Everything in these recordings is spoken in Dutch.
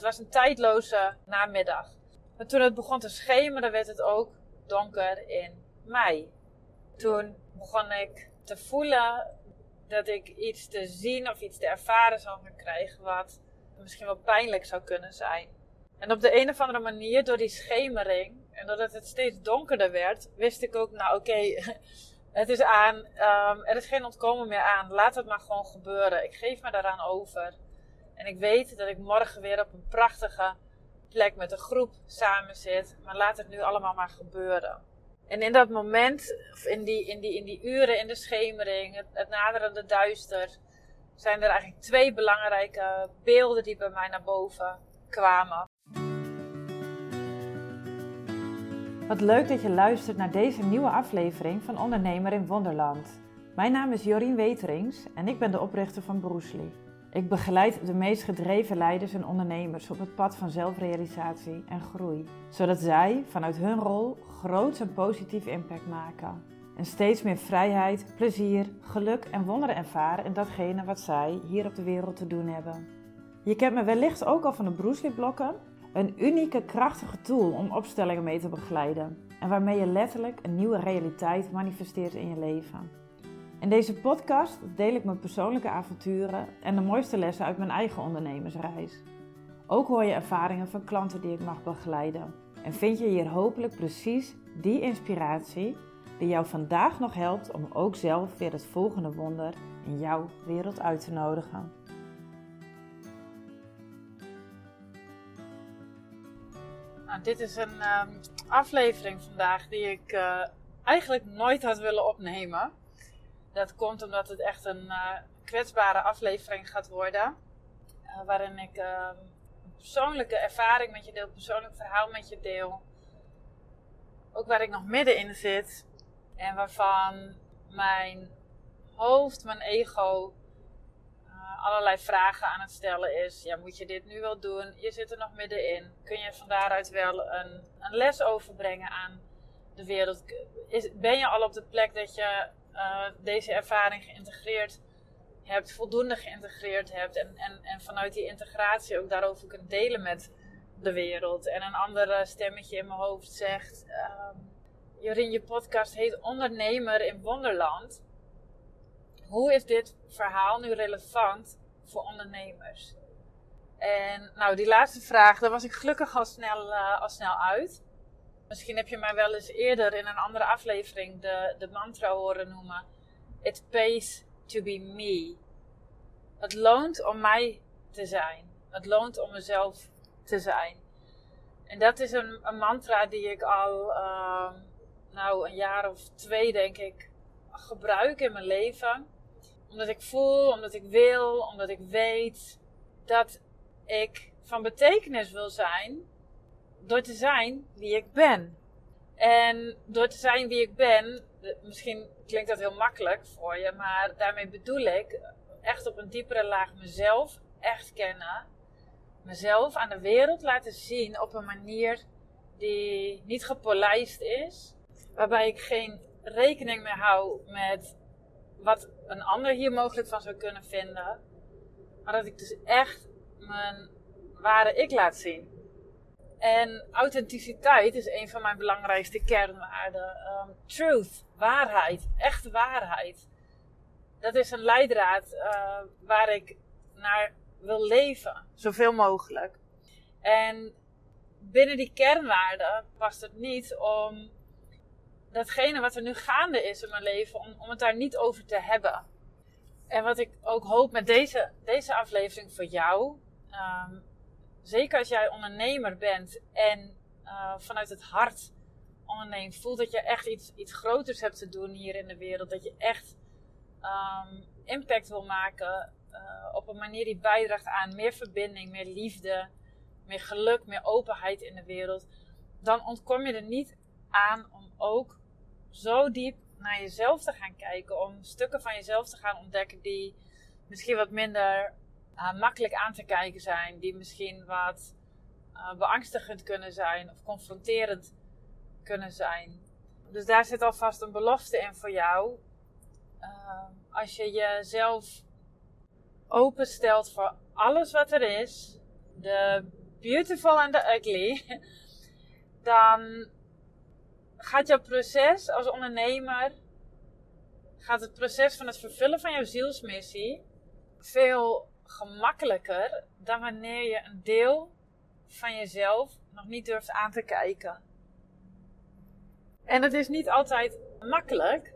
Het was een tijdloze namiddag. Maar toen het begon te schemeren, werd het ook donker in mei. Toen begon ik te voelen dat ik iets te zien of iets te ervaren zou gaan krijgen wat misschien wel pijnlijk zou kunnen zijn. En op de een of andere manier, door die schemering en doordat het steeds donkerder werd, wist ik ook, nou oké, het is aan, um, er is geen ontkomen meer aan. Laat het maar gewoon gebeuren. Ik geef me daaraan over. En ik weet dat ik morgen weer op een prachtige plek met een groep samen zit. Maar laat het nu allemaal maar gebeuren. En in dat moment, of in die, in die, in die uren in de schemering, het, het naderende duister, zijn er eigenlijk twee belangrijke beelden die bij mij naar boven kwamen. Wat leuk dat je luistert naar deze nieuwe aflevering van Ondernemer in Wonderland. Mijn naam is Jorien Weterings en ik ben de oprichter van Broesli. Ik begeleid de meest gedreven leiders en ondernemers op het pad van zelfrealisatie en groei, zodat zij vanuit hun rol groots en positief impact maken. En steeds meer vrijheid, plezier, geluk en wonderen ervaren in datgene wat zij hier op de wereld te doen hebben. Je kent me wellicht ook al van de Broesli-blokken, een unieke, krachtige tool om opstellingen mee te begeleiden en waarmee je letterlijk een nieuwe realiteit manifesteert in je leven. In deze podcast deel ik mijn persoonlijke avonturen en de mooiste lessen uit mijn eigen ondernemersreis. Ook hoor je ervaringen van klanten die ik mag begeleiden. En vind je hier hopelijk precies die inspiratie die jou vandaag nog helpt om ook zelf weer het volgende wonder in jouw wereld uit te nodigen. Nou, dit is een um, aflevering vandaag die ik uh, eigenlijk nooit had willen opnemen. Dat komt omdat het echt een uh, kwetsbare aflevering gaat worden. Uh, waarin ik ehm, een persoonlijke ervaring met je deel, een persoonlijk verhaal met je deel. Ook waar ik nog middenin zit. En waarvan mijn hoofd, mijn ego allerlei vragen aan het stellen is. Ja, moet je dit nu wel doen? Je zit er nog middenin. Kun je van daaruit wel een, een les overbrengen aan de wereld? Is, ben je al op de plek dat je uh, deze ervaring geïntegreerd hebt, voldoende geïntegreerd hebt en, en, en vanuit die integratie ook daarover kunt delen met de wereld? En een ander stemmetje in mijn hoofd zegt: uh, Jorien, je podcast heet Ondernemer in Wonderland hoe is dit verhaal nu relevant voor ondernemers? En nou, die laatste vraag, daar was ik gelukkig al snel, uh, al snel uit. Misschien heb je mij wel eens eerder in een andere aflevering de, de mantra horen noemen. It pays to be me. Het loont om mij te zijn. Het loont om mezelf te zijn. En dat is een, een mantra die ik al uh, nou, een jaar of twee, denk ik, gebruik in mijn leven omdat ik voel, omdat ik wil, omdat ik weet dat ik van betekenis wil zijn door te zijn wie ik ben. En door te zijn wie ik ben, misschien klinkt dat heel makkelijk voor je, maar daarmee bedoel ik echt op een diepere laag mezelf echt kennen. Mezelf aan de wereld laten zien op een manier die niet gepolijst is. Waarbij ik geen rekening meer hou met wat een ander hier mogelijk van zou kunnen vinden. Maar dat ik dus echt mijn ware ik laat zien. En authenticiteit is een van mijn belangrijkste kernwaarden. Um, truth, waarheid, echte waarheid. Dat is een leidraad uh, waar ik naar wil leven, zoveel mogelijk. En binnen die kernwaarden past het niet om datgene wat er nu gaande is in mijn leven, om, om het daar niet over te hebben. En wat ik ook hoop met deze, deze aflevering voor jou, um, zeker als jij ondernemer bent en uh, vanuit het hart onderneemt, voelt dat je echt iets, iets groters hebt te doen hier in de wereld, dat je echt um, impact wil maken uh, op een manier die bijdraagt aan meer verbinding, meer liefde, meer geluk, meer openheid in de wereld, dan ontkom je er niet aan om ook zo diep naar jezelf te gaan kijken. Om stukken van jezelf te gaan ontdekken die misschien wat minder uh, makkelijk aan te kijken zijn. Die misschien wat uh, beangstigend kunnen zijn of confronterend kunnen zijn. Dus daar zit alvast een belofte in voor jou. Uh, als je jezelf openstelt voor alles wat er is. De beautiful and the ugly, dan gaat jouw proces als ondernemer, gaat het proces van het vervullen van jouw zielsmissie veel gemakkelijker dan wanneer je een deel van jezelf nog niet durft aan te kijken. En het is niet altijd makkelijk.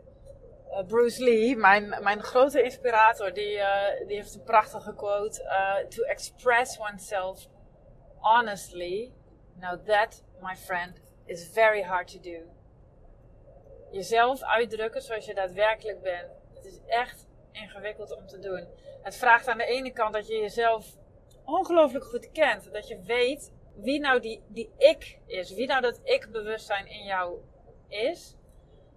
Uh, Bruce Lee, mijn, mijn grote inspirator, die, uh, die heeft een prachtige quote: uh, To express oneself honestly, now that, my friend, is very hard to do. Jezelf uitdrukken zoals je daadwerkelijk bent. Het is echt ingewikkeld om te doen. Het vraagt aan de ene kant dat je jezelf ongelooflijk goed kent. Dat je weet wie nou die, die ik is. Wie nou dat ik-bewustzijn in jou is.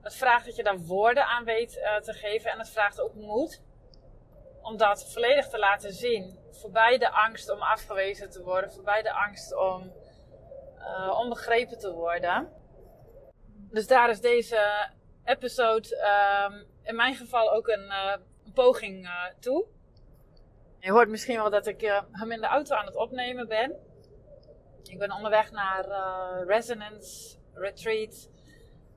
Het vraagt dat je daar woorden aan weet uh, te geven. En het vraagt ook moed. Om dat volledig te laten zien. Voorbij de angst om afgewezen te worden. Voorbij de angst om uh, onbegrepen te worden. Dus daar is deze episode um, in mijn geval ook een, een poging uh, toe. Je hoort misschien wel dat ik uh, hem in de auto aan het opnemen ben. Ik ben onderweg naar Resonance Retreat.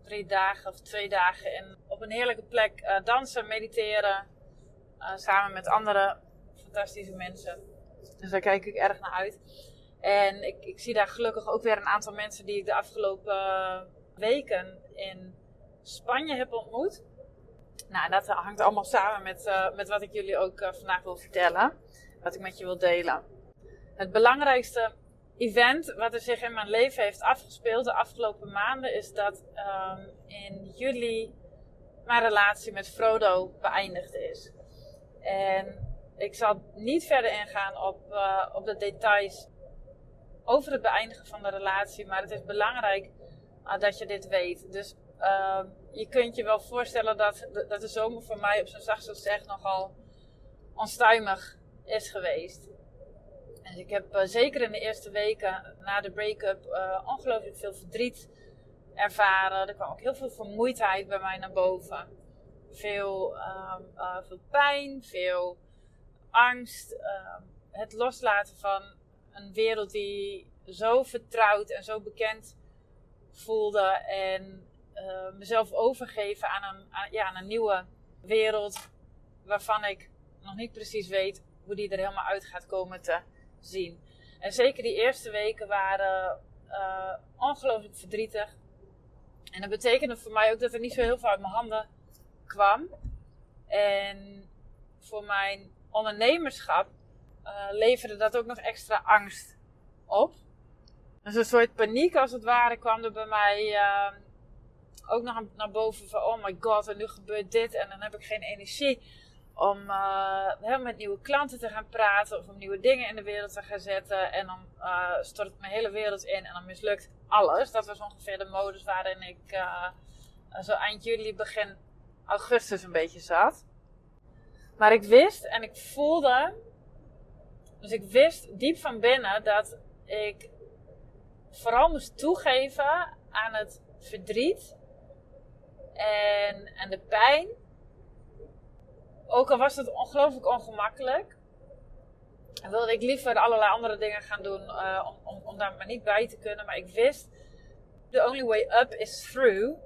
Drie dagen of twee dagen. En op een heerlijke plek dansen, mediteren. samen met andere fantastische mensen. Dus daar kijk ik erg naar uit. En ik, ik zie daar gelukkig ook weer een aantal mensen die ik de afgelopen weken in Spanje heb ontmoet. Nou, dat hangt allemaal samen met, uh, met wat ik jullie ook uh, vandaag wil vertellen. Wat ik met je wil delen. Het belangrijkste event wat er zich in mijn leven heeft afgespeeld de afgelopen maanden is dat um, in juli mijn relatie met Frodo beëindigd is. En ik zal niet verder ingaan op, uh, op de details over het beëindigen van de relatie, maar het is belangrijk dat je dit weet. Dus uh, je kunt je wel voorstellen dat, dat de zomer voor mij op zijn zachtst gezegd nogal onstuimig is geweest. En ik heb uh, zeker in de eerste weken na de break-up uh, ongelooflijk veel verdriet ervaren. Er kwam ook heel veel vermoeidheid bij mij naar boven. Veel, um, uh, veel pijn, veel angst. Um, het loslaten van een wereld die zo vertrouwd en zo bekend voelde. En uh, mezelf overgeven aan een, ja, aan een nieuwe wereld. Waarvan ik nog niet precies weet hoe die er helemaal uit gaat komen te zien. En zeker die eerste weken waren uh, ongelooflijk verdrietig. En dat betekende voor mij ook dat er niet zo heel veel uit mijn handen kwam. En voor mijn ondernemerschap uh, leverde dat ook nog extra angst op. Dus een soort paniek als het ware kwam er bij mij ook nog naar boven van oh my god en nu gebeurt dit en dan heb ik geen energie om uh, met nieuwe klanten te gaan praten of om nieuwe dingen in de wereld te gaan zetten en dan uh, stort mijn hele wereld in en dan mislukt alles. Dat was ongeveer de modus waarin ik uh, zo eind juli, begin augustus een beetje zat. Maar ik wist en ik voelde, dus ik wist diep van binnen dat ik vooral moest toegeven aan het verdriet en, de pijn. Ook al was het ongelooflijk ongemakkelijk. Wilde ik liever allerlei andere dingen gaan doen uh, om, om, om daar maar niet bij te kunnen. Maar ik wist, the only way up is through.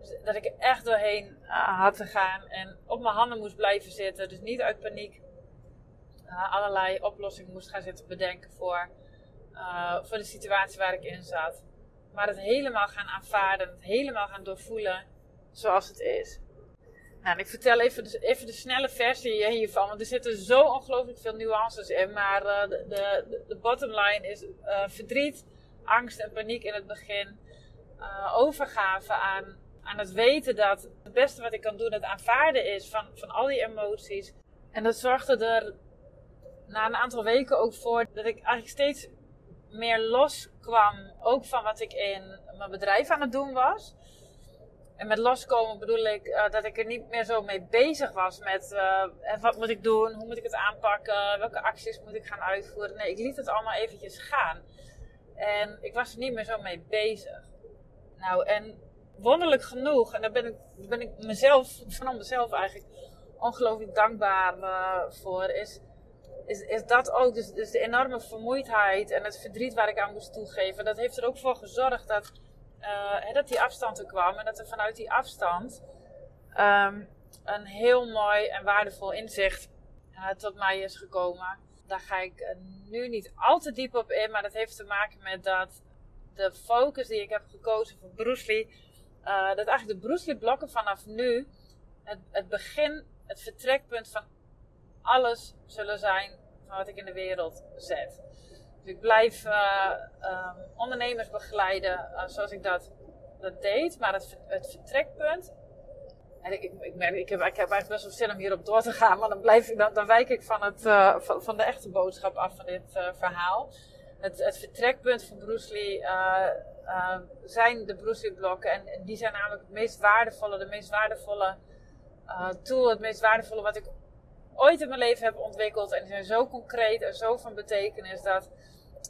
Dus dat ik er echt doorheen uh, had te gaan. En op mijn handen moest blijven zitten. Dus niet uit paniek uh, allerlei oplossingen moest gaan zitten bedenken voor, voor de situatie waar ik in zat. Maar het helemaal gaan aanvaarden, het helemaal gaan doorvoelen zoals het is. Nou, ik vertel even de, even de snelle versie hiervan, want er zitten zo ongelooflijk veel nuances in. Maar uh, de, de, bottom line is uh, verdriet, angst en paniek in het begin. Uh, overgave aan, aan het weten dat het beste wat ik kan doen het aanvaarden is van, van al die emoties. En dat zorgde er na een aantal weken ook voor dat ik eigenlijk steeds meer loskwam. Ook van wat ik in mijn bedrijf aan het doen was. En met loskomen bedoel ik uh, dat ik er niet meer zo mee bezig was met uh, wat moet ik doen, hoe moet ik het aanpakken, welke acties moet ik gaan uitvoeren. Nee, ik liet het allemaal eventjes gaan. En ik was er niet meer zo mee bezig. Nou, en wonderlijk genoeg, en daar ben ik, ben ik mezelf, van mezelf eigenlijk ongelooflijk dankbaar voor, is is, is dat ook. Dus, dus de enorme vermoeidheid en het verdriet waar ik aan moest toegeven. Dat heeft er ook voor gezorgd dat, uh, dat die afstand er kwam. En dat er vanuit die afstand um, een heel mooi en waardevol inzicht uh, tot mij is gekomen. Daar ga ik uh, nu niet al te diep op in. Maar dat heeft te maken met dat de focus die ik heb gekozen voor Bruce Lee. dat eigenlijk de Bruce Lee blokken vanaf nu het, het begin, het vertrekpunt van alles zullen zijn wat ik in de wereld zet. Dus ik blijf uh, um, ondernemers begeleiden uh, zoals ik dat, dat deed. Maar het, het vertrekpunt. En ik, ik, merk, ik, heb, ik heb eigenlijk best wel zin om hierop door te gaan. Maar dan, blijf ik, dan, dan wijk ik van, het, uh, van, de echte boodschap af van dit verhaal. Het, het, vertrekpunt van Bruce Lee zijn de Bruce Lee blokken. En die zijn namelijk het meest waardevolle, de meest waardevolle tool. Het meest waardevolle wat ik ooit in mijn leven heb ontwikkeld. En die zijn zo concreet en zo van betekenis dat.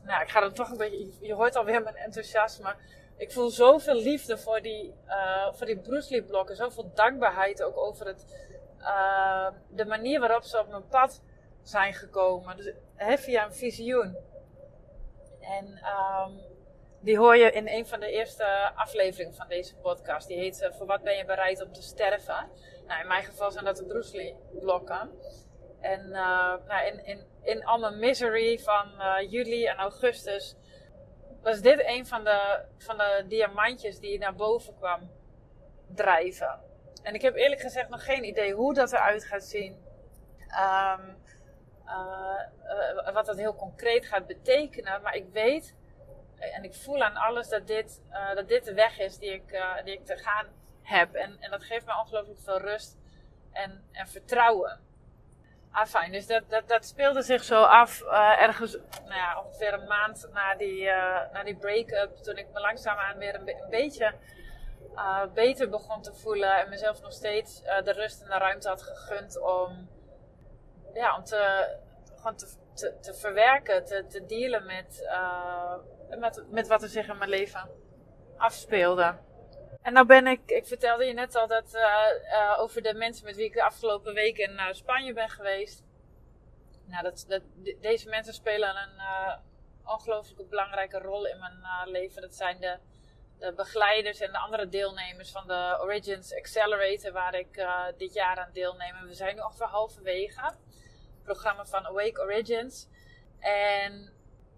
Nou, ik ga er toch een beetje. Je hoort alweer mijn enthousiasme. Ik voel zoveel liefde voor die, uh, voor die Bruce Lee blokken. Zoveel dankbaarheid ook over het, uh, de manier waarop ze op mijn pad zijn gekomen. Dus via een visioen. En um, die hoor je in een van de eerste afleveringen van deze podcast. Die heet uh, Voor wat ben je bereid om te sterven? Nou, in mijn geval zijn dat de Bruce blokken. En uh, nou, in, in, in al mijn misery van uh, juli en augustus was dit een van de, van de diamantjes die naar boven kwam drijven. En ik heb eerlijk gezegd nog geen idee hoe dat eruit gaat zien. Um, uh, wat dat heel concreet gaat betekenen. Maar ik weet en ik voel aan alles dat dit, dat dit de weg is die ik, die ik te gaan heb. En, en dat geeft me ongelooflijk veel rust en, en vertrouwen. Ah, fijn. Dus dat, dat, dat speelde zich zo af uh, ergens nou ja, ongeveer een maand na die, na die break-up. Toen ik me langzaamaan weer een, beetje uh, beter begon te voelen. En mezelf nog steeds de rust en de ruimte had gegund om, ja, om te, gewoon te, te, te verwerken, te, te dealen met, met, met wat er zich in mijn leven afspeelde. En nou ben ik, ik vertelde je net al dat uh, uh, over de mensen met wie ik de afgelopen weken naar Spanje ben geweest. Nou, dat, dat, deze mensen spelen een uh, ongelooflijk belangrijke rol in mijn leven. Dat zijn de, de begeleiders en de andere deelnemers van de Origins Accelerator, waar ik dit jaar aan deelneem. We zijn nu ongeveer halverwege. Het programma van Awake Origins. En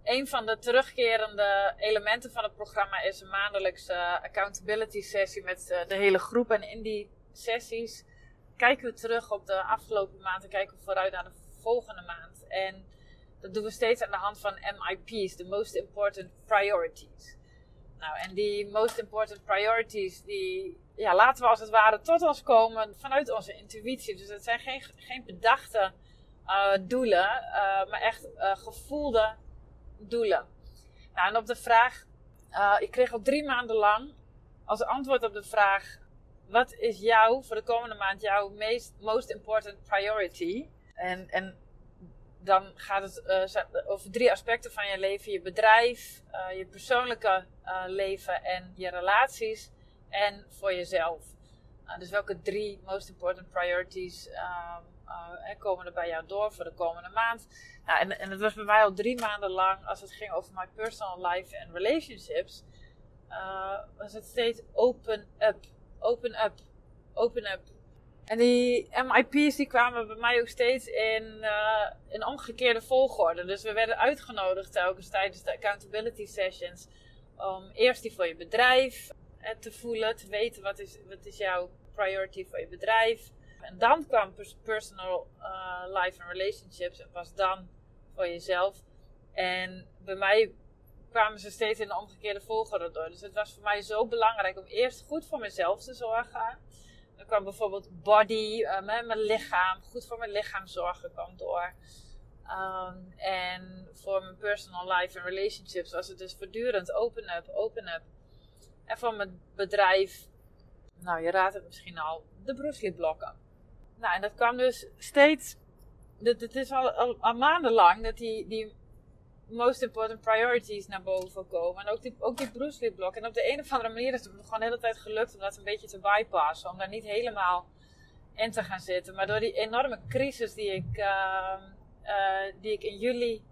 een van de terugkerende elementen van het programma is een maandelijkse accountability sessie met eh, de hele groep. En in die sessies kijken we terug op de afgelopen maand en kijken we vooruit naar de volgende maand. En dat doen we steeds aan de hand van MIP's, de Most Important Priorities. Nou, en die Most Important Priorities, die ja, laten we als het ware tot ons komen vanuit onze intuïtie. Dus het zijn geen, geen bedachte uh, doelen, uh, maar echt gevoelde doelen? Nou, en op de vraag, uh, ik kreeg al drie maanden lang als antwoord op de vraag: wat is jou voor de komende maand jouw meest, most important priority? En, en dan gaat het uh, over drie aspecten van je leven: je bedrijf, uh, je persoonlijke leven en je relaties. En voor jezelf. dus welke drie most important priorities um, uh, komen er bij jou door voor de komende maand. Nou, en, en het was bij mij al drie maanden lang, als het ging over mijn personal life en relationships, uh, was het steeds open up, open up, open up. En die MIP's die kwamen bij mij ook steeds in, uh, in omgekeerde volgorde. Dus we werden uitgenodigd telkens tijdens de accountability sessions om eerst die voor je bedrijf te voelen, te weten wat is, wat is jouw priority voor je bedrijf. En dan kwam personal uh, life en relationships en pas dan voor jezelf. En bij mij kwamen ze steeds in de omgekeerde volgorde door. Dus het was voor mij zo belangrijk om eerst goed voor mezelf te zorgen. Dan kwam bijvoorbeeld body, uh, mijn lichaam, goed voor mijn lichaam zorgen kwam door. Um, en voor mijn personal life en relationships was het dus voortdurend open up, open up. En voor mijn bedrijf, nou je raadt het misschien al, de blokken. Nou, en dat kwam dus steeds. Het is al, maandenlang dat die, die most important priorities naar boven komen. En ook die, ook die Bruce blok. En op de een of andere manier is het gewoon de hele tijd gelukt om dat een beetje te bypassen. Om daar niet helemaal in te gaan zitten. Maar door die enorme crisis die ik uh, eh, die ik in juli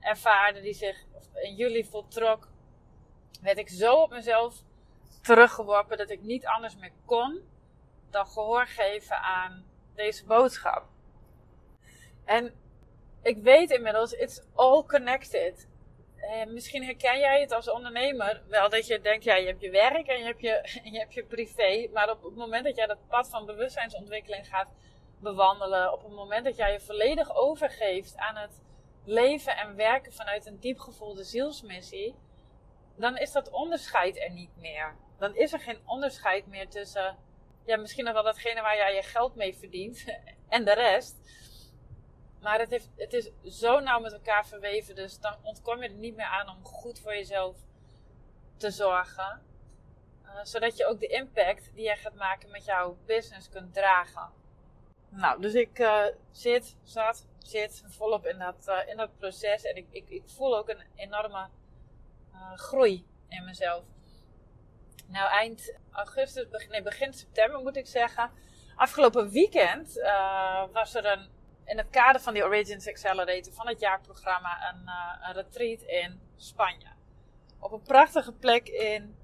ervaarde, die zich in juli voltrok, werd ik zo op mezelf teruggeworpen dat ik niet anders meer kon dan gehoor geven aan deze boodschap. En ik weet inmiddels, it's all connected. Eh, misschien herken jij het als ondernemer wel dat je denkt, ja, je hebt je werk en je hebt je, je, hebt je privé. Maar op het moment dat jij dat pad van bewustzijnsontwikkeling gaat bewandelen, op het moment dat jij je volledig overgeeft aan het leven en werken vanuit een diep gevoelde zielsmissie, dan is dat onderscheid er niet meer. Dan is er geen onderscheid meer tussen, ja, misschien nog wel datgene waar jij je geld mee verdient en de rest. Maar het, heeft, het is zo nauw met elkaar verweven, dus dan ontkom je er niet meer aan om goed voor jezelf te zorgen. Uh, zodat je ook de impact die jij gaat maken met jouw business kunt dragen. Nou, dus ik uh, zit, zat, zit volop in dat, uh, in dat proces. En ik, ik, ik voel ook een enorme groei in mezelf. Nou, eind augustus, begin, nee, begin september moet ik zeggen. Afgelopen weekend was er een in het kader van die Origins Accelerator van het jaarprogramma een, uh, een retreat in Spanje. Op een prachtige plek in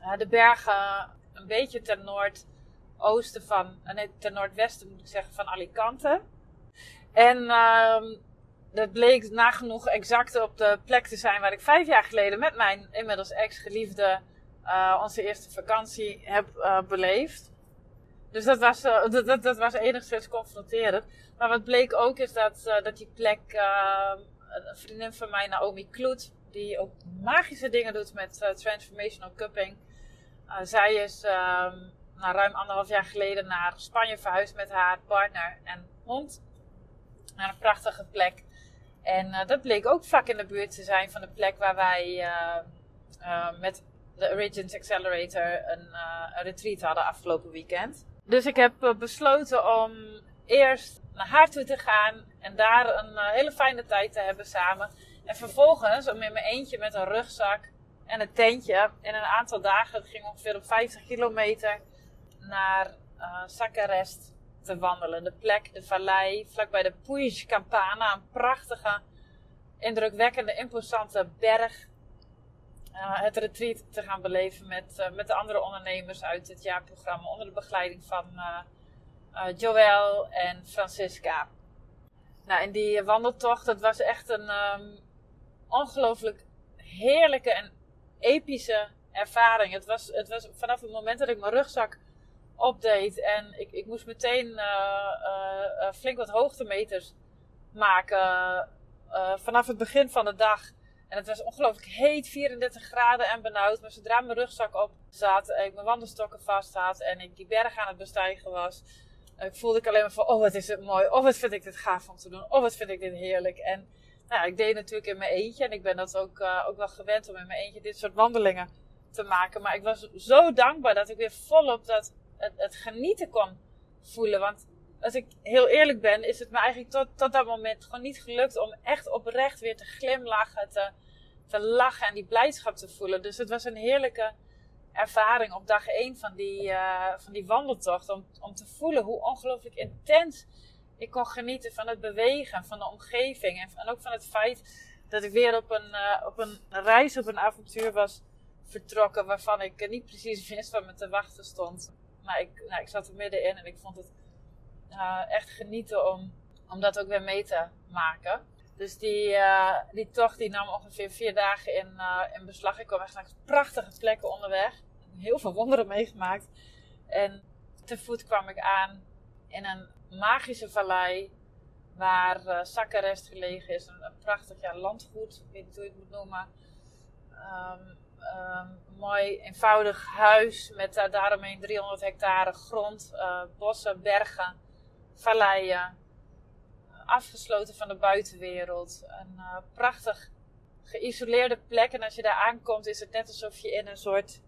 uh, de bergen, een beetje ten noordoosten van, nee, ten noordwesten moet ik zeggen, van Alicante. En uh, dat bleek nagenoeg exact op de plek te zijn waar ik vijf jaar geleden met mijn inmiddels ex-geliefde onze eerste vakantie heb beleefd. Dus dat was, uh, dat, dat, was enigszins confronterend. Maar wat bleek ook is dat, dat die plek, een vriendin van mij, Naomi Kloet, die ook magische dingen doet met transformational cupping. zij is ehm, nou, ruim anderhalf jaar geleden naar Spanje verhuisd met haar partner en hond. Naar een prachtige plek. En dat bleek ook vlak in de buurt te zijn van de plek waar wij met de Origins Accelerator een, een retreat hadden afgelopen weekend. Dus ik heb eh, besloten om eerst naar haar toe te gaan en daar een eh, hele fijne tijd te hebben samen. En vervolgens om in mijn eentje met een rugzak en een tentje in een aantal dagen, ging ongeveer op 50 kilometer, naar uh, Sacarest te wandelen. De plek, de vallei, vlakbij de Puig Campana, een prachtige, indrukwekkende, imposante berg het retreat te gaan beleven met, uh, met de andere ondernemers uit het jaarprogramma onder de begeleiding van uh, Joël en Francisca. Nou, en die wandeltocht, dat was echt een um, ongelooflijk heerlijke en epische ervaring. Het was, het was vanaf het moment dat ik mijn rugzak opdeed en ik, ik moest meteen flink wat hoogtemeters maken vanaf het begin van de dag en het was ongelooflijk heet, 34 graden en benauwd. Maar zodra mijn rugzak op zat, ik mijn wandelstokken vast had en ik die berg aan het bestijgen was, eh, voelde ik alleen maar van, oh wat is het mooi, oh wat vind ik dit gaaf om te doen, oh wat vind ik dit heerlijk. En nou, ik deed natuurlijk in mijn eentje en ik ben dat ook, uh, ook wel gewend om in mijn eentje dit soort wandelingen te maken. Maar ik was zo dankbaar dat ik weer volop dat, het, het genieten kon voelen. Want als ik heel eerlijk ben, is het me eigenlijk tot, tot dat moment gewoon niet gelukt om echt oprecht weer te glimlachen, te, te lachen en die blijdschap te voelen. Dus het was een heerlijke ervaring op dag 1 van die, uh, van die wandeltocht. Om, om te voelen hoe ongelooflijk intens ik kon genieten van het bewegen, van de omgeving. En, ook van het feit dat ik weer op een, uh, op een reis, op een avontuur was vertrokken. Waarvan ik niet precies wist wat me te wachten stond. Maar ik, nou, ik zat er middenin en ik vond het uh, echt genieten om, om dat ook weer mee te maken. Dus die, uh, die tocht die nam ongeveer vier dagen in, in beslag. Ik kwam echt naar prachtige plekken onderweg. Heel veel wonderen meegemaakt. En te voet kwam ik aan in een magische vallei waar uh, gelegen is. Een, prachtig ja, landgoed, ik weet niet hoe je het moet noemen. Um, um, mooi eenvoudig huis met uh, daaromheen 300 hectare grond, bossen, bergen valleien, afgesloten van de buitenwereld. Een uh, prachtig geïsoleerde plek. En als je daar aankomt, is het net alsof je in een soort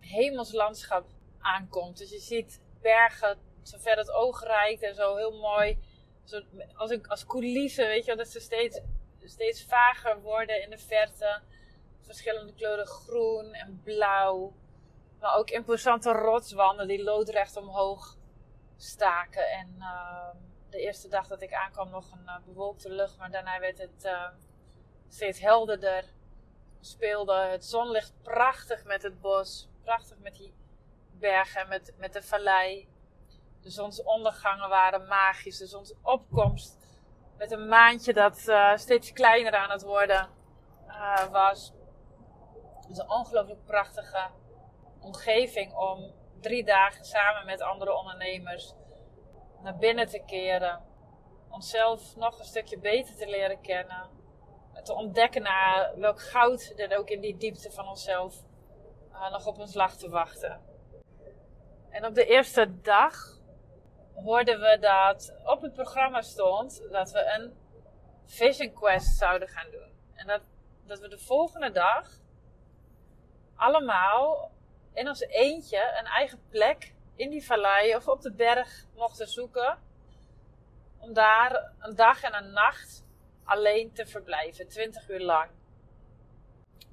hemelslandschap aankomt. Dus je ziet bergen zover het oog reikt en zo heel mooi. Zo, als, een, als coulisse, weet je dat ze steeds, steeds vager worden in de verte. Verschillende kleuren groen en blauw. Maar ook imposante rotswanden die loodrecht omhoog staken. En uh, de eerste dag dat ik aankwam nog een uh, bewolkte lucht, maar daarna werd het uh, steeds helderder. Speelde het zonlicht prachtig met het bos, prachtig met die bergen, met, met de vallei. De zonsondergangen waren magisch, de zonsopkomst met een maantje dat uh, steeds kleiner aan het worden was. Het is een ongelooflijk prachtige omgeving om drie dagen samen met andere ondernemers naar binnen te keren. Onszelf nog een stukje beter te leren kennen. Te ontdekken naar welk goud er ook in die diepte van onszelf uh, nog op ons lag te wachten. En op de eerste dag hoorden we dat op het programma stond dat we een Vision Quest zouden gaan doen. En dat, dat we de volgende dag allemaal in ons eentje een eigen plek in die vallei of op de berg mochten zoeken. Om daar een dag en een nacht alleen te verblijven, 20 uur lang.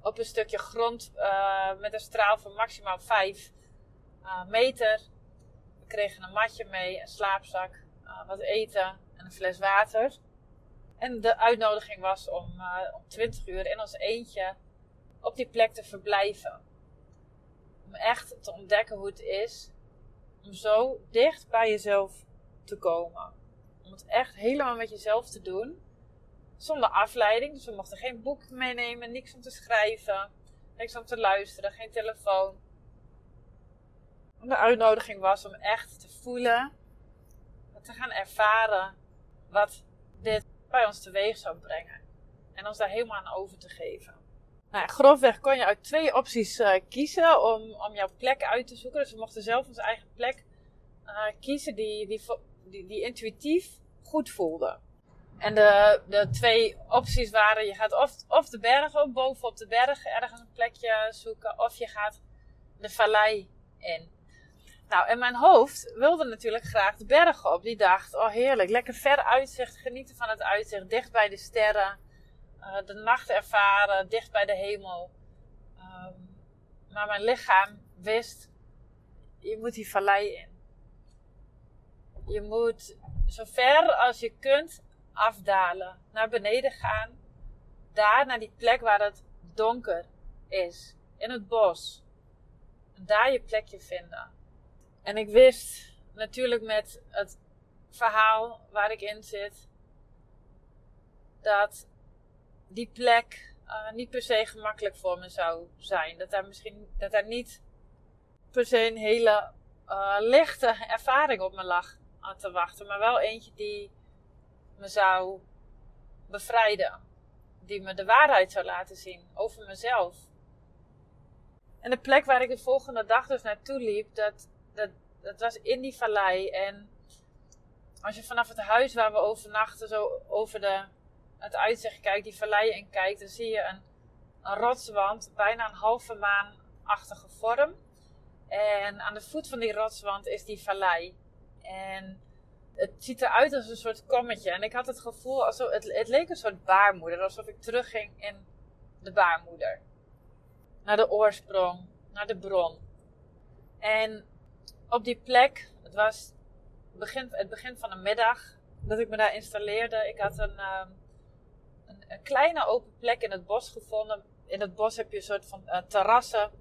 Op een stukje grond uh, met een straal van maximaal 5 uh, eh, meter. We kregen een matje mee, een slaapzak, uh, wat eten en een fles water. En de uitnodiging was om, om 20 uur in ons eentje op die plek te verblijven. Om echt te ontdekken hoe het is om zo dicht bij jezelf te komen. Om het echt helemaal met jezelf te doen. Zonder afleiding. Dus we mochten geen boek meenemen, niks om te schrijven, niks om te luisteren, geen telefoon. De uitnodiging was om echt te voelen, te gaan ervaren wat dit bij ons teweeg zou brengen. En ons daar helemaal aan over te geven. Nou, grofweg kon je uit twee opties uh, kiezen om, om jouw plek uit te zoeken. Dus we mochten zelf onze eigen plek uh, kiezen die, die, die, die, intuïtief goed voelde. En de, de twee opties waren: je gaat of, of de bergen op, bovenop de berg ergens een plekje zoeken, of je gaat de vallei in. Nou, en mijn hoofd wilde natuurlijk graag de bergen op. Die dacht: oh heerlijk, lekker ver uitzicht, genieten van het uitzicht, dicht bij de sterren. Eh, de nacht ervaren, dicht bij de hemel. Ehm, maar mijn lichaam wist, je moet die vallei in. Je moet zo ver als je kunt afdalen, naar beneden gaan. Daar naar die plek waar het donker is, in het bos. En daar je plekje vinden. En ik wist natuurlijk met het verhaal waar ik in zit, dat die plek uh, niet per se gemakkelijk voor me zou zijn. Dat daar misschien dat daar niet per se een hele uh, lichte ervaring op me lag aan te wachten, maar wel eentje die me zou bevrijden. Die me de waarheid zou laten zien over mezelf. En de plek waar ik de volgende dag dus naartoe liep, dat, dat, dat was in die vallei. En als je vanaf het huis waar we overnachten, zo over de het uitzicht kijkt, die vallei in kijkt, dan zie je een, een rotswand, bijna een halve maanachtige vorm. En aan de voet van die rotswand is die vallei. En het ziet eruit als een soort kommetje. En ik had het gevoel, alsof, het, het leek een soort baarmoeder. Alsof ik terugging in de baarmoeder. Naar de oorsprong, naar de bron. En op die plek, het was begin, het begin van de middag dat ik me daar installeerde. Ik had een, ehm, een kleine open plek in het bos gevonden. In het bos heb je een soort van uh, terrassen.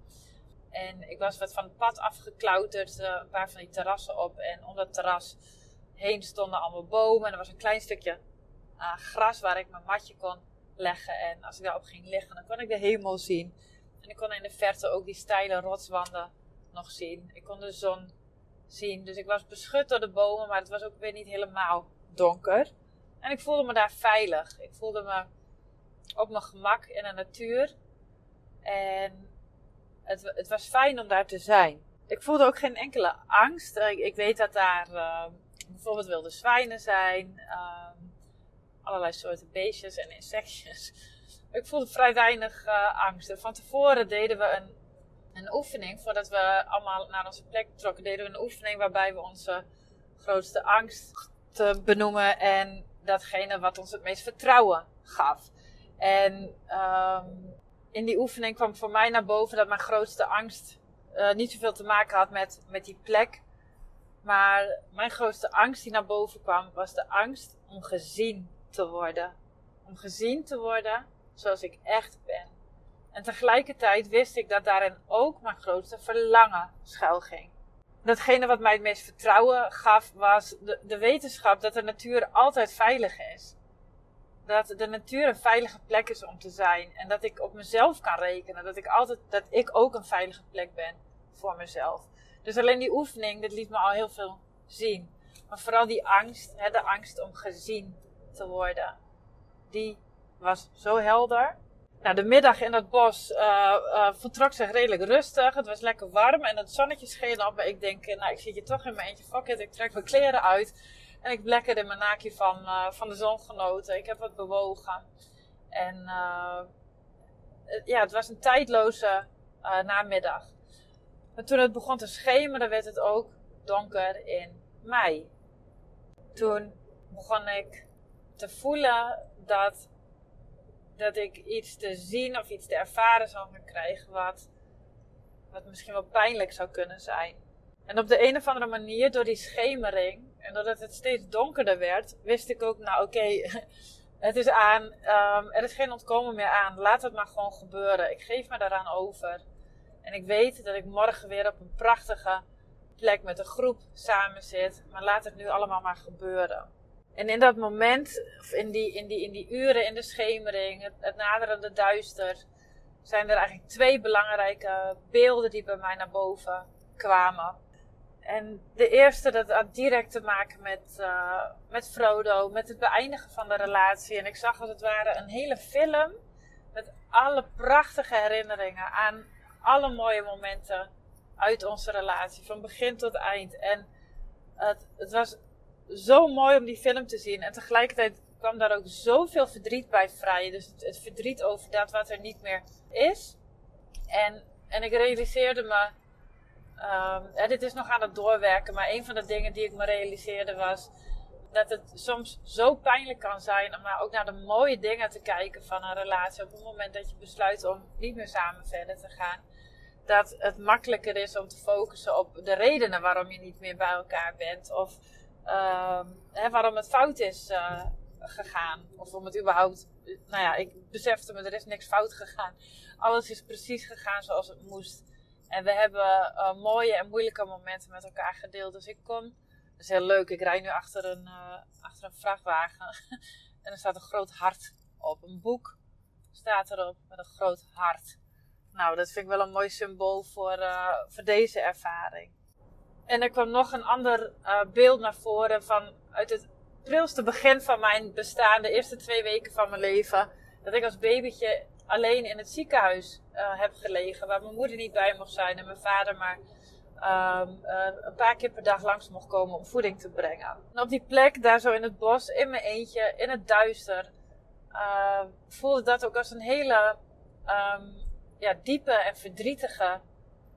En ik was wat van het pad afgeklauterd, uh, een paar van die terrassen op. En om dat terras heen stonden allemaal bomen. En er was een klein stukje uh, gras waar ik mijn matje kon leggen. En als ik daarop ging liggen, dan kon ik de hemel zien. En ik kon in de verte ook die steile rotswanden nog zien. Ik kon de zon zien. Dus ik was beschut door de bomen, maar het was ook weer niet helemaal donker. En ik voelde me daar veilig. Ik voelde me op mijn gemak in de natuur. En het, het was fijn om daar te zijn. Ik voelde ook geen enkele angst. Ik, weet dat daar uh, bijvoorbeeld wilde zwijnen zijn. Uh, allerlei soorten beestjes en insectjes. Ik voelde vrij weinig uh, angst. van tevoren deden we een, een oefening. Voordat we allemaal naar onze plek trokken, deden we een oefening waarbij we onze grootste angst te benoemen. En datgene wat ons het meest vertrouwen gaf. En um, in die oefening kwam voor mij naar boven dat mijn grootste angst uh, niet zoveel te maken had met, met die plek Maar mijn grootste angst die naar boven kwam, was de angst om gezien te worden. Om gezien te worden zoals ik echt ben. En tegelijkertijd wist ik dat daarin ook mijn grootste verlangen schuil ging. Datgene wat mij het meest vertrouwen gaf, was de, de wetenschap dat de natuur altijd veilig is. Dat de natuur een veilige plek is om te zijn. En dat ik op mezelf kan rekenen. Dat ik altijd, dat ik ook een veilige plek ben voor mezelf. Dus alleen die oefening, dat liet me al heel veel zien. Maar vooral die angst, hè, de angst om gezien te worden, die was zo helder. Nou, de middag in het bos uh, vertrok zich redelijk rustig. Het was lekker warm en het zonnetje scheen op. Maar ik denk, eh, nou, ik zit hier toch in mijn eentje. Fuck it, ik trek mijn kleren uit. En ik lekker in mijn naakje van, van de zon genoten. Ik heb wat bewogen. En ja, het was een tijdloze namiddag. Maar toen het begon te schemeren, werd het ook donker in mei. Toen begon ik te voelen dat, dat ik iets te zien of iets te ervaren zou gaan krijgen wat, wat misschien wel pijnlijk zou kunnen zijn. En op de een of andere manier, door die schemering en doordat het steeds donkerder werd, wist ik ook, nou oké, het is aan, um, er is geen ontkomen meer aan. Laat het maar gewoon gebeuren. Ik geef me daaraan over. En ik weet dat ik morgen weer op een prachtige plek met een groep samen zit. Maar laat het nu allemaal maar gebeuren. En in dat moment, in die, in die, in die uren in de schemering, het, naderende duister, zijn er eigenlijk twee belangrijke beelden die bij mij naar boven kwamen. En de eerste, dat had direct te maken met, uh, met Frodo, met het beëindigen van de relatie. En ik zag als het ware een hele film met alle prachtige herinneringen aan alle mooie momenten uit onze relatie, van begin tot eind. En het, het was zo mooi om die film te zien. En tegelijkertijd kwam daar ook zoveel verdriet bij vrij. Dus het, verdriet over dat wat er niet meer is. En, en ik realiseerde me. Um, dit is nog aan het doorwerken, maar een van de dingen die ik me realiseerde was dat het soms zo pijnlijk kan zijn om ook naar de mooie dingen te kijken van een relatie. Op het moment dat je besluit om niet meer samen verder te gaan dat het makkelijker is om te focussen op de redenen waarom je niet meer bij elkaar bent. Of uh, hè, waarom het fout is uh, gegaan. Of om het überhaupt. Nou ja, ik besefte me, er is niks fout gegaan. Alles is precies gegaan zoals het moest. En we hebben uh, mooie en moeilijke momenten met elkaar gedeeld. Dus ik kon. Dat is heel leuk. Ik rij nu achter een, uh, achter een vrachtwagen. en er staat een groot hart op. Een boek staat erop met een groot hart. Nou, dat vind ik wel een mooi symbool voor, voor deze ervaring. En er kwam nog een ander uh, beeld naar voren van uit het prilste begin van mijn bestaan, de eerste twee weken van mijn leven, dat ik als babytje alleen in het ziekenhuis uh, heb gelegen, waar mijn moeder niet bij mocht zijn en mijn vader maar um, een paar keer per dag langs mocht komen om voeding te brengen. En op die plek, daar zo in het bos, in mijn eentje, in het duister, voelde dat ook als een hele um, ja, diepe en verdrietige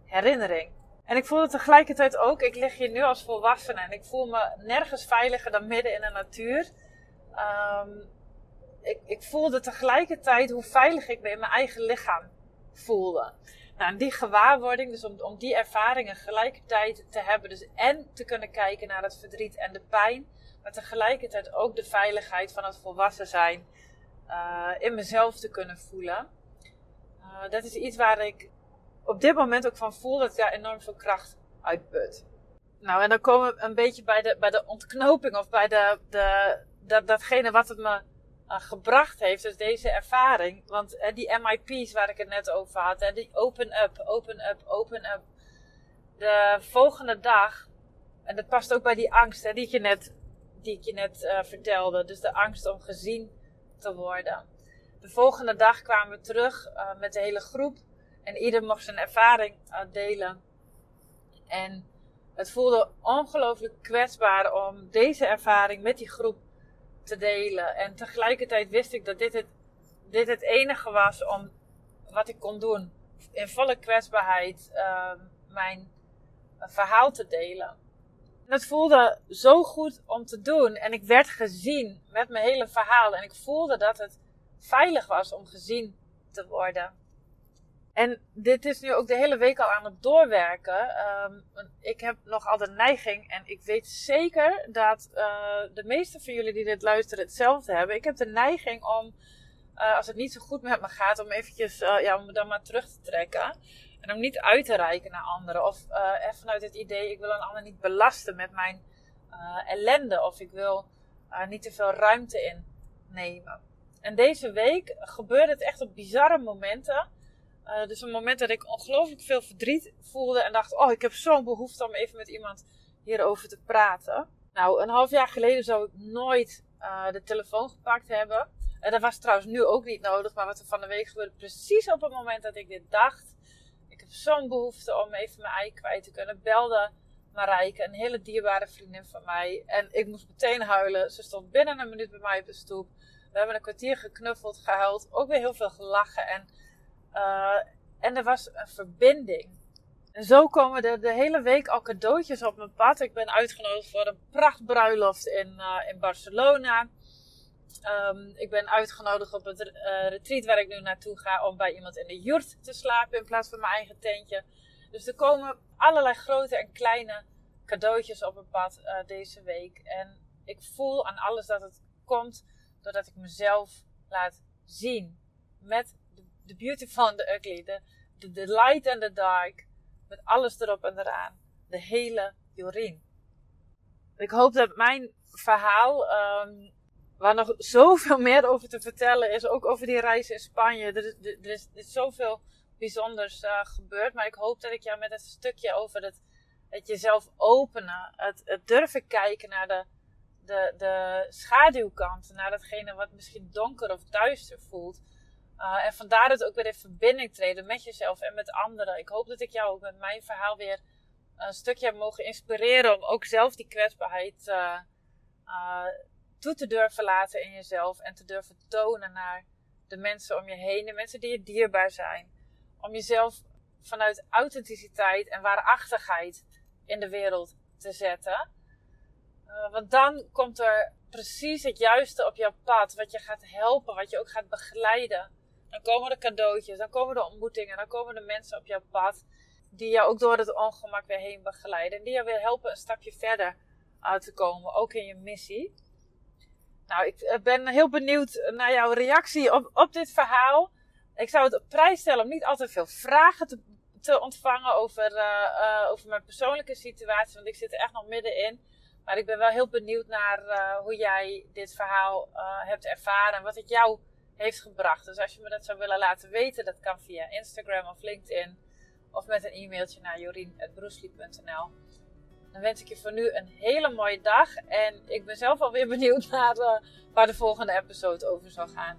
herinnering. En ik voelde tegelijkertijd ook, ik lig hier nu als volwassene en ik voel me nergens veiliger dan midden in de natuur. Um, ik, ik voelde tegelijkertijd hoe veilig ik me in mijn eigen lichaam voelde. Nou, en die gewaarwording, dus om, om die ervaringen gelijkertijd te hebben, dus en te kunnen kijken naar het verdriet en de pijn, maar tegelijkertijd ook de veiligheid van het volwassen zijn uh, in mezelf te kunnen voelen. Uh, dat is iets waar ik op dit moment ook van voel dat ik daar enorm veel kracht uitput. Nou, en dan komen we een beetje bij de, bij de ontknoping of bij de, de, dat, datgene wat het me uh, gebracht heeft, dus deze ervaring. Want uh, die MIP's waar ik het net over had, hè, die open up, open up, open up. De volgende dag, en dat past ook bij die angst hè, die ik je net, die ik je net uh, vertelde, dus de angst om gezien te worden. De volgende dag kwamen we terug met de hele groep. En ieder mocht zijn ervaring uh, delen. En het voelde ongelooflijk kwetsbaar om deze ervaring met die groep te delen. En tegelijkertijd wist ik dat dit het, dit het enige was om wat ik kon doen. In volle kwetsbaarheid uh, mijn verhaal te delen. En het voelde zo goed om te doen. En ik werd gezien met mijn hele verhaal. En ik voelde dat het veilig was om gezien te worden. En dit is nu ook de hele week al aan het doorwerken. Um, ik heb nogal de neiging, en ik weet zeker dat uh, de meeste van jullie die dit luisteren hetzelfde hebben. Ik heb de neiging om, uh, als het niet zo goed met me gaat, om eventjes, uh, ja, om me dan maar terug te trekken. En om niet uit te reiken naar anderen. Of vanuit het idee, ik wil een ander niet belasten met mijn ellende. Of ik wil niet te veel ruimte innemen. En deze week gebeurde het echt op bizarre momenten. Uh, dus een moment dat ik ongelooflijk veel verdriet voelde en dacht: Oh, ik heb zo'n behoefte om even met iemand hierover te praten. Nou, een half jaar geleden zou ik nooit uh, de telefoon gepakt hebben. En dat was trouwens nu ook niet nodig, maar wat er van de week gebeurde, precies op het moment dat ik dit dacht. Ik heb zo'n behoefte om even mijn ei kwijt te kunnen. Belde Marijke, een hele dierbare vriendin van mij. En ik moest meteen huilen. Ze stond binnen een minuut bij mij op de stoep. We hebben een kwartier geknuffeld, gehuild. Ook weer heel veel gelachen. En uh, en er was een verbinding. En zo komen er de hele week al cadeautjes op mijn pad. Ik ben uitgenodigd voor een prachtbruiloft in, uh, in Barcelona. Um, ik ben uitgenodigd op het uh, retreat waar ik nu naartoe ga om bij iemand in de jurt te slapen in plaats van mijn eigen tentje. Dus er komen allerlei grote en kleine cadeautjes op mijn pad deze week. En ik voel aan alles dat het komt doordat ik mezelf laat zien. Met the beautiful and the ugly, de, de, light and the dark, met alles erop en eraan. De hele Jorien. Ik hoop dat mijn verhaal, um, waar nog zoveel meer over te vertellen is, ook over die reis in Spanje. Er is, er is, er is zoveel bijzonders uh, gebeurd, maar ik hoop dat ik jou met het stukje over het, het jezelf openen, het, het durven kijken naar de, de, de schaduwkant, naar datgene wat misschien donker of duister voelt uh, en vandaar dat ook weer in verbinding treden met jezelf en met anderen. Ik hoop dat ik jou ook met mijn verhaal weer een stukje heb mogen inspireren om ook zelf die kwetsbaarheid uh, uh, toe te durven laten in jezelf en te durven tonen naar de mensen om je heen, de mensen die je dierbaar zijn. Om jezelf vanuit authenticiteit en waarachtigheid in de wereld te zetten. want dan komt er precies het juiste op jouw pad, wat je gaat helpen, wat je ook gaat begeleiden. Dan komen de cadeautjes, dan komen de ontmoetingen, dan komen de mensen op jouw pad. Die jou ook door het ongemak weer heen begeleiden. En die jou weer helpen een stapje verder uit te komen, ook in je missie. Nou, ik eh, ben heel benieuwd naar jouw reactie op, op dit verhaal. Ik zou het op prijs stellen om niet altijd veel vragen te, te ontvangen over, uh, uh, over mijn persoonlijke situatie. Want ik zit er echt nog middenin. Maar ik ben wel heel benieuwd naar hoe jij dit verhaal hebt ervaren. En wat het jou heeft gebracht. Dus als je me dat zou willen laten weten, dat kan via Instagram of LinkedIn. Of met een e-mailtje naar jorien.broesli.nl. Dan wens ik je voor nu een hele mooie dag. En ik ben zelf alweer benieuwd naar uh, waar de volgende episode over zal gaan.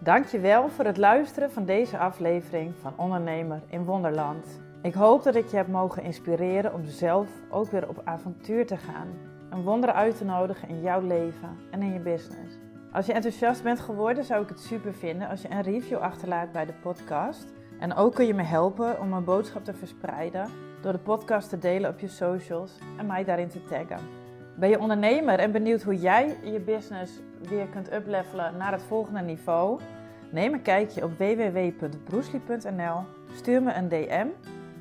Dankjewel voor het luisteren van deze aflevering van Ondernemer in Wonderland. Ik hoop dat ik je heb mogen inspireren om zelf ook weer op avontuur te gaan. Een wonder uit te nodigen in jouw leven en in je business. Als je enthousiast bent geworden, zou ik het super vinden als je een review achterlaat bij de podcast. En ook kun je me helpen om mijn boodschap te verspreiden door de podcast te delen op je socials en mij daarin te taggen. Ben je ondernemer en benieuwd hoe jij je business weer kunt uplevelen naar het volgende niveau? Neem een kijkje op www.broesli.nl, stuur me een DM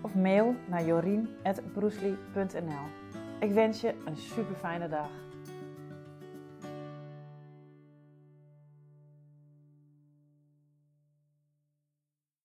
of mail naar jorien.broesli.nl. Ik wens je een super fijne dag.